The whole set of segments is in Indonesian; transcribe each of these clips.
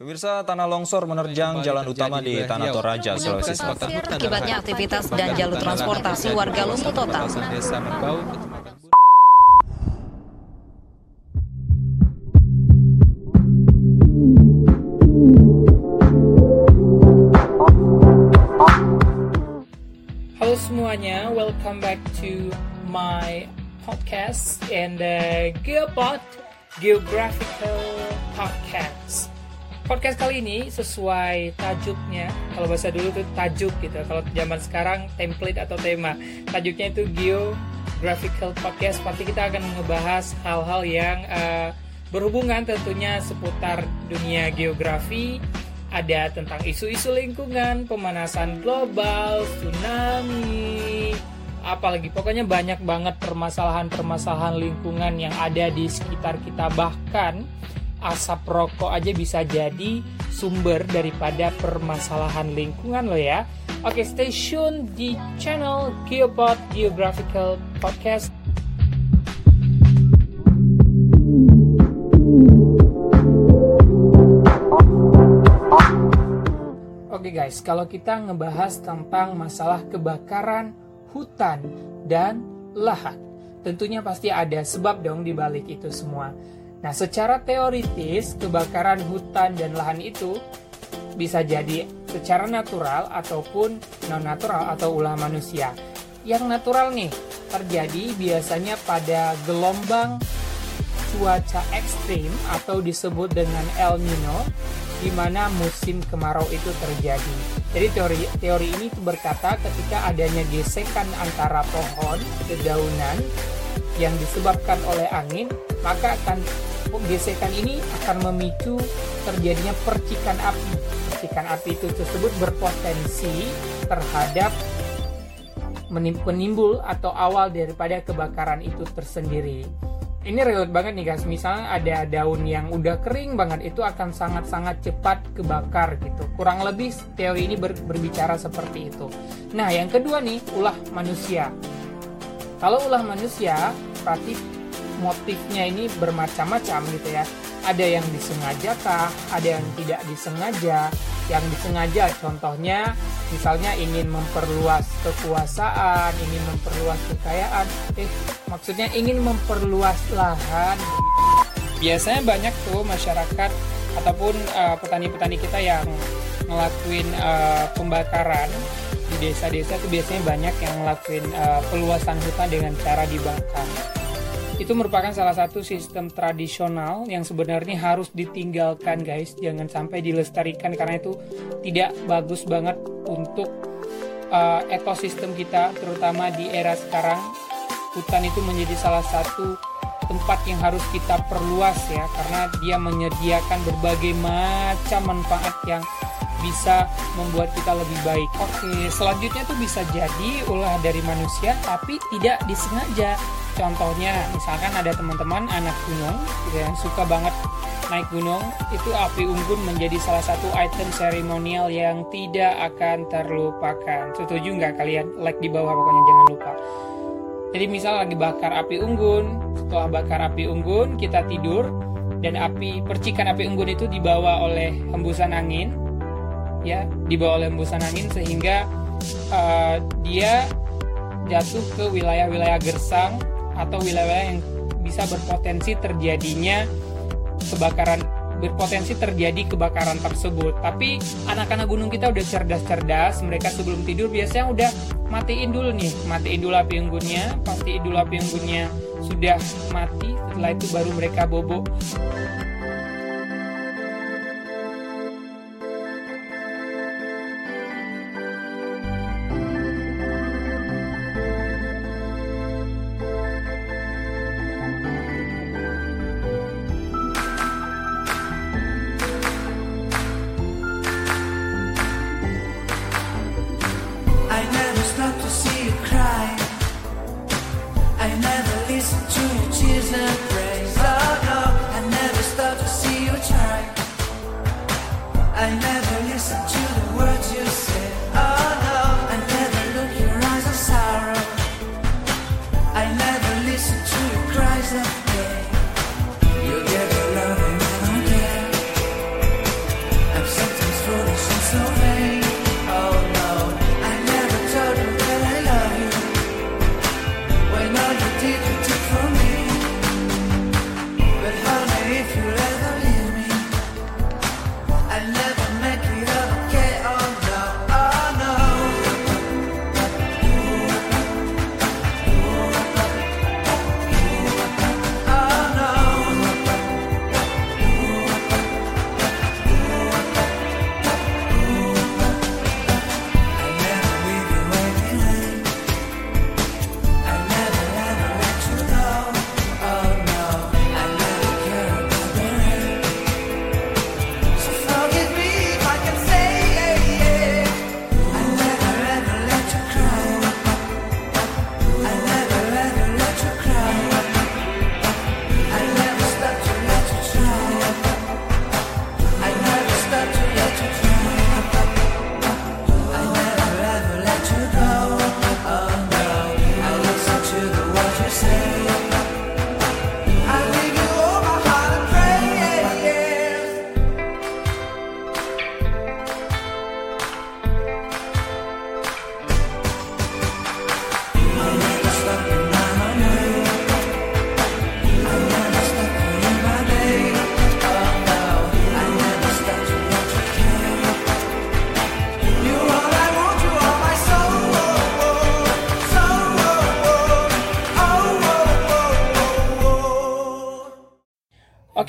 Pemirsa tanah longsor menerjang jalan utama di Tanah Toraja, Sulawesi Selatan. Akibatnya aktivitas dan jalur transportasi warga lumpuh total. Desa Merbau, Kecamatan Halo semuanya, welcome back to my podcast and uh, Geopod Geographical Podcast. Podcast kali ini sesuai tajuknya, kalau bahasa dulu itu tajuk gitu, kalau zaman sekarang template atau tema. Tajuknya itu Geographical Podcast, pasti kita akan ngebahas hal-hal yang uh, berhubungan tentunya seputar dunia geografi, ada tentang isu-isu lingkungan, pemanasan global, tsunami, apalagi. Pokoknya banyak banget permasalahan-permasalahan lingkungan yang ada di sekitar kita. Bahkan asap rokok aja bisa jadi sumber daripada permasalahan lingkungan loh ya. Oke, stay tune di channel Geopod Geographical Podcast. Oke guys, kalau kita ngebahas tentang masalah kebakaran hutan dan lahan, tentunya pasti ada sebab dong di balik itu semua. Nah, secara teoritis, kebakaran hutan dan lahan itu bisa jadi secara natural ataupun non-natural atau ulah manusia. Yang natural nih terjadi biasanya pada gelombang cuaca ekstrim atau disebut dengan El Nino di mana musim kemarau itu terjadi. Jadi teori teori ini berkata ketika adanya gesekan antara pohon dedaunan yang disebabkan oleh angin, maka akan gesekan ini akan memicu terjadinya percikan api. Percikan api itu tersebut berpotensi terhadap menimbul atau awal daripada kebakaran itu tersendiri. Ini relate banget nih guys. Misalnya ada daun yang udah kering banget itu akan sangat-sangat cepat kebakar gitu. Kurang lebih teori ini ber, berbicara seperti itu. Nah yang kedua nih ulah manusia. Kalau ulah manusia berarti motifnya ini bermacam-macam gitu ya. Ada yang disengaja kah? Ada yang tidak disengaja? Yang disengaja contohnya misalnya ingin memperluas kekuasaan ingin memperluas kekayaan. Eh maksudnya ingin memperluas lahan. Biasanya banyak tuh masyarakat ataupun uh, petani-petani kita yang ngelakuin uh, pembakaran di desa-desa itu biasanya banyak yang ngelakuin uh, peluasan hutan dengan cara dibakar itu merupakan salah satu sistem tradisional yang sebenarnya harus ditinggalkan guys. Jangan sampai dilestarikan karena itu tidak bagus banget untuk uh, ekosistem kita terutama di era sekarang. Hutan itu menjadi salah satu tempat yang harus kita perluas ya karena dia menyediakan berbagai macam manfaat yang bisa membuat kita lebih baik. Oke, selanjutnya tuh bisa jadi ulah dari manusia tapi tidak disengaja. Contohnya, misalkan ada teman-teman anak gunung gitu yang suka banget naik gunung, itu api unggun menjadi salah satu item seremonial yang tidak akan terlupakan. Setuju nggak kalian? Like di bawah pokoknya jangan lupa. Jadi misal lagi bakar api unggun, setelah bakar api unggun kita tidur dan api percikan api unggun itu dibawa oleh hembusan angin, ya dibawa oleh hembusan angin sehingga uh, dia jatuh ke wilayah-wilayah gersang atau wilayah yang bisa berpotensi terjadinya kebakaran berpotensi terjadi kebakaran tersebut. Tapi anak-anak gunung kita udah cerdas-cerdas, mereka sebelum tidur biasanya udah matiin dulu nih, matiin dulu api unggunnya, pastiin dulu api unggunnya sudah mati, setelah itu baru mereka bobo.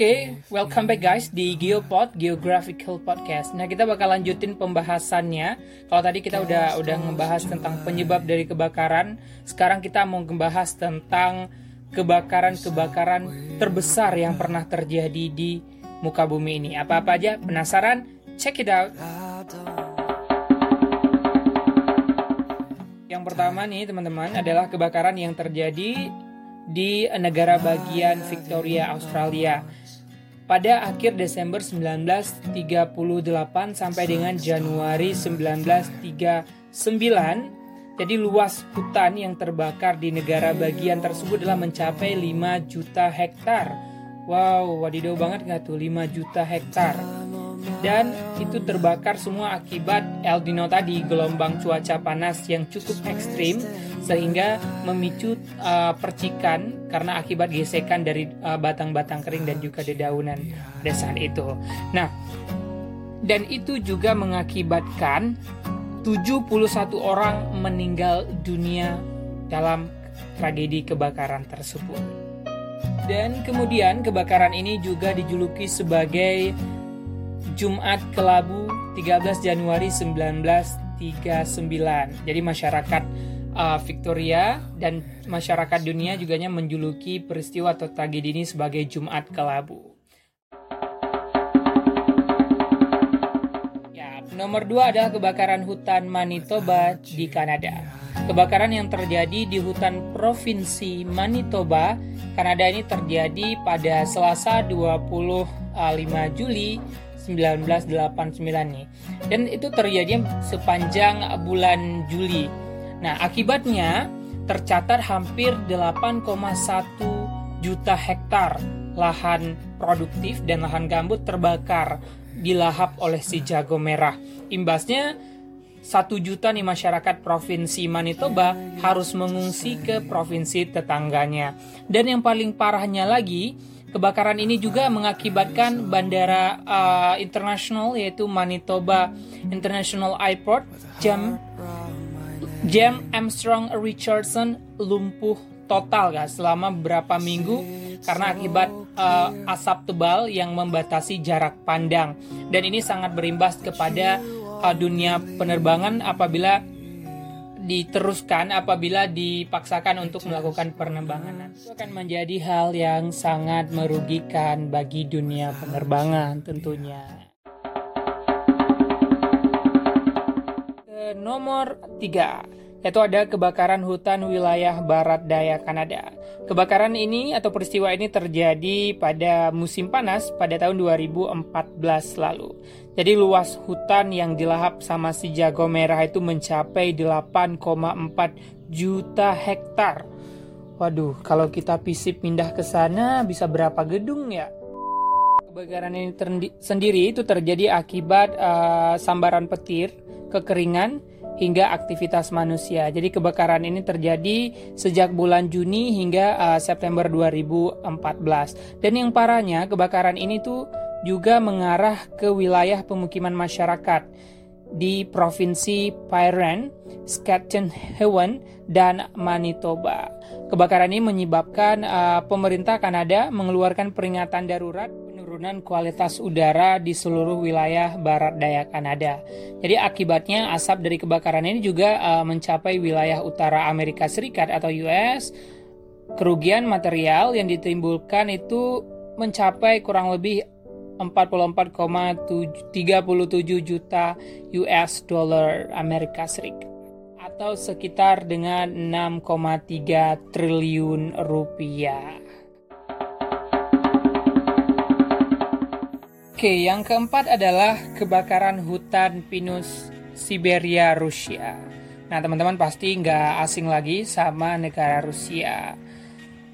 Oke, welcome back guys di Geopod Geographical Podcast. Nah, kita bakal lanjutin pembahasannya. Kalau tadi kita udah udah ngebahas tentang penyebab dari kebakaran, sekarang kita mau ngebahas tentang kebakaran-kebakaran terbesar yang pernah terjadi di muka bumi ini. Apa-apa aja? Penasaran? Check it out. Yang pertama nih teman-teman adalah kebakaran yang terjadi di negara bagian Victoria, Australia. Pada akhir Desember 1938 sampai dengan Januari 1939, jadi luas hutan yang terbakar di negara bagian tersebut adalah mencapai 5 juta hektar. Wow, wadidaw banget nggak tuh? 5 juta hektar. Dan itu terbakar semua akibat El Nino tadi gelombang cuaca panas yang cukup ekstrim sehingga memicu uh, percikan karena akibat gesekan dari uh, batang-batang uh, kering dan juga dedaunan pada itu. Nah, dan itu juga mengakibatkan 71 orang meninggal dunia dalam tragedi kebakaran tersebut. Dan kemudian kebakaran ini juga dijuluki sebagai Jumat Kelabu 13 Januari 1939. Jadi masyarakat uh, Victoria dan masyarakat dunia juga menjuluki peristiwa atau tragedi ini sebagai Jumat Kelabu. Ya, nomor dua adalah kebakaran hutan Manitoba di Kanada. Kebakaran yang terjadi di hutan provinsi Manitoba, Kanada ini terjadi pada Selasa 25 Juli 1989 nih. Dan itu terjadi sepanjang bulan Juli. Nah, akibatnya tercatat hampir 8,1 juta hektar lahan produktif dan lahan gambut terbakar dilahap oleh si jago merah. Imbasnya satu juta nih masyarakat provinsi Manitoba harus mengungsi ke provinsi tetangganya. Dan yang paling parahnya lagi, Kebakaran ini juga mengakibatkan bandara uh, internasional yaitu Manitoba International Airport Jam Jam Armstrong Richardson lumpuh total guys selama beberapa minggu karena akibat uh, asap tebal yang membatasi jarak pandang dan ini sangat berimbas kepada uh, dunia penerbangan apabila diteruskan apabila dipaksakan untuk melakukan penerbangan. Itu akan menjadi hal yang sangat merugikan bagi dunia penerbangan tentunya. Nomor 3 yaitu ada kebakaran hutan wilayah barat daya Kanada. Kebakaran ini atau peristiwa ini terjadi pada musim panas pada tahun 2014 lalu. Jadi luas hutan yang dilahap sama si jago merah itu mencapai 8,4 juta hektar. Waduh, kalau kita pisip pindah ke sana bisa berapa gedung ya? Kebakaran ini sendiri itu terjadi akibat uh, sambaran petir, kekeringan, hingga aktivitas manusia. Jadi kebakaran ini terjadi sejak bulan Juni hingga uh, September 2014. Dan yang parahnya kebakaran ini tuh juga mengarah ke wilayah pemukiman masyarakat di provinsi Pyren, Saskatchewan, dan Manitoba. Kebakaran ini menyebabkan uh, pemerintah Kanada mengeluarkan peringatan darurat penurunan kualitas udara di seluruh wilayah barat daya Kanada. Jadi akibatnya asap dari kebakaran ini juga uh, mencapai wilayah utara Amerika Serikat atau US. Kerugian material yang ditimbulkan itu mencapai kurang lebih 44,37 juta US dollar Amerika Serikat atau sekitar dengan 6,3 triliun rupiah. Oke, yang keempat adalah kebakaran hutan pinus Siberia, Rusia. Nah, teman-teman pasti nggak asing lagi sama negara Rusia.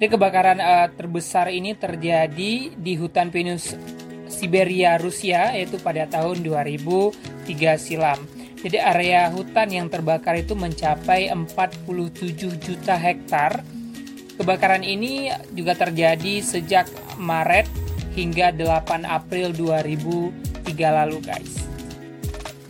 Jadi kebakaran uh, terbesar ini terjadi di hutan pinus Siberia, Rusia, yaitu pada tahun 2003 silam. Jadi area hutan yang terbakar itu mencapai 47 juta hektar. Kebakaran ini juga terjadi sejak Maret hingga 8 April 2003 lalu guys.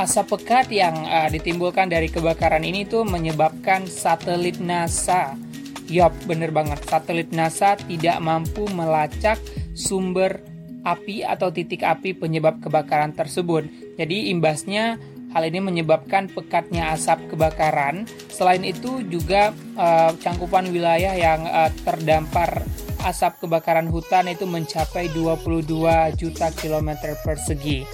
Asap pekat yang uh, ditimbulkan dari kebakaran ini tuh menyebabkan satelit NASA. Yup, bener banget. Satelit NASA tidak mampu melacak sumber api atau titik api penyebab kebakaran tersebut. Jadi imbasnya hal ini menyebabkan pekatnya asap kebakaran. Selain itu juga uh, cangkupan wilayah yang uh, terdampar asap kebakaran hutan itu mencapai 22 juta kilometer persegi.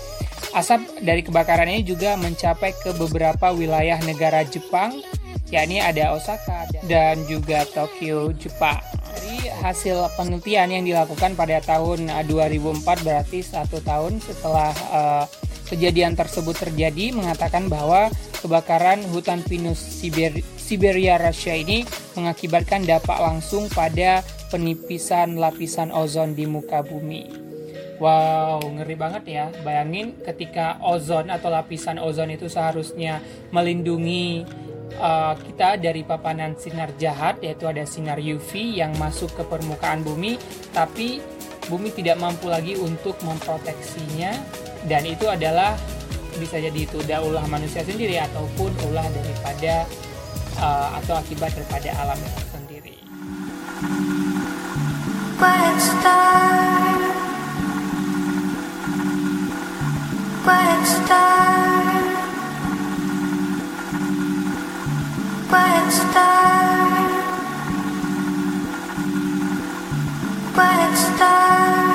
Asap dari kebakaran ini juga mencapai ke beberapa wilayah negara Jepang, yakni ada Osaka dan juga Tokyo, Jepang. Dari hasil penelitian yang dilakukan pada tahun 2004 berarti satu tahun setelah uh, kejadian tersebut terjadi mengatakan bahwa kebakaran hutan pinus Siber Siberia Rusia ini mengakibatkan dampak langsung pada penipisan lapisan ozon di muka bumi. Wow, ngeri banget ya. Bayangin ketika ozon atau lapisan ozon itu seharusnya melindungi uh, kita dari papanan sinar jahat, yaitu ada sinar UV yang masuk ke permukaan bumi, tapi bumi tidak mampu lagi untuk memproteksinya, dan itu adalah bisa jadi itu udah ulah manusia sendiri ataupun ulah daripada uh, atau akibat daripada alam itu sendiri. Quiet star, quiet star.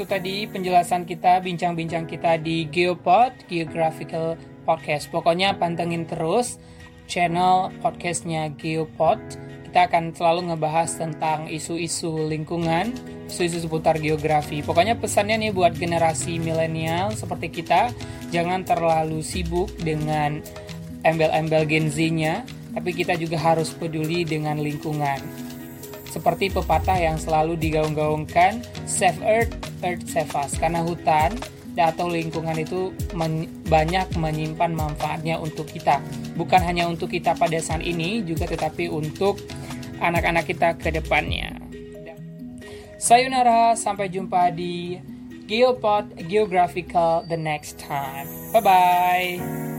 Itu tadi penjelasan kita, bincang-bincang kita di Geopod, Geographical Podcast. Pokoknya pantengin terus channel podcastnya Geopod. Kita akan selalu ngebahas tentang isu-isu lingkungan, isu-isu seputar geografi. Pokoknya pesannya nih buat generasi milenial seperti kita, jangan terlalu sibuk dengan embel-embel Gen Z-nya, tapi kita juga harus peduli dengan lingkungan seperti pepatah yang selalu digaung-gaungkan save earth earth save us. Karena hutan atau lingkungan itu men banyak menyimpan manfaatnya untuk kita. Bukan hanya untuk kita pada saat ini juga tetapi untuk anak-anak kita ke depannya. Sayonara sampai jumpa di Geopod Geographical the next time. Bye bye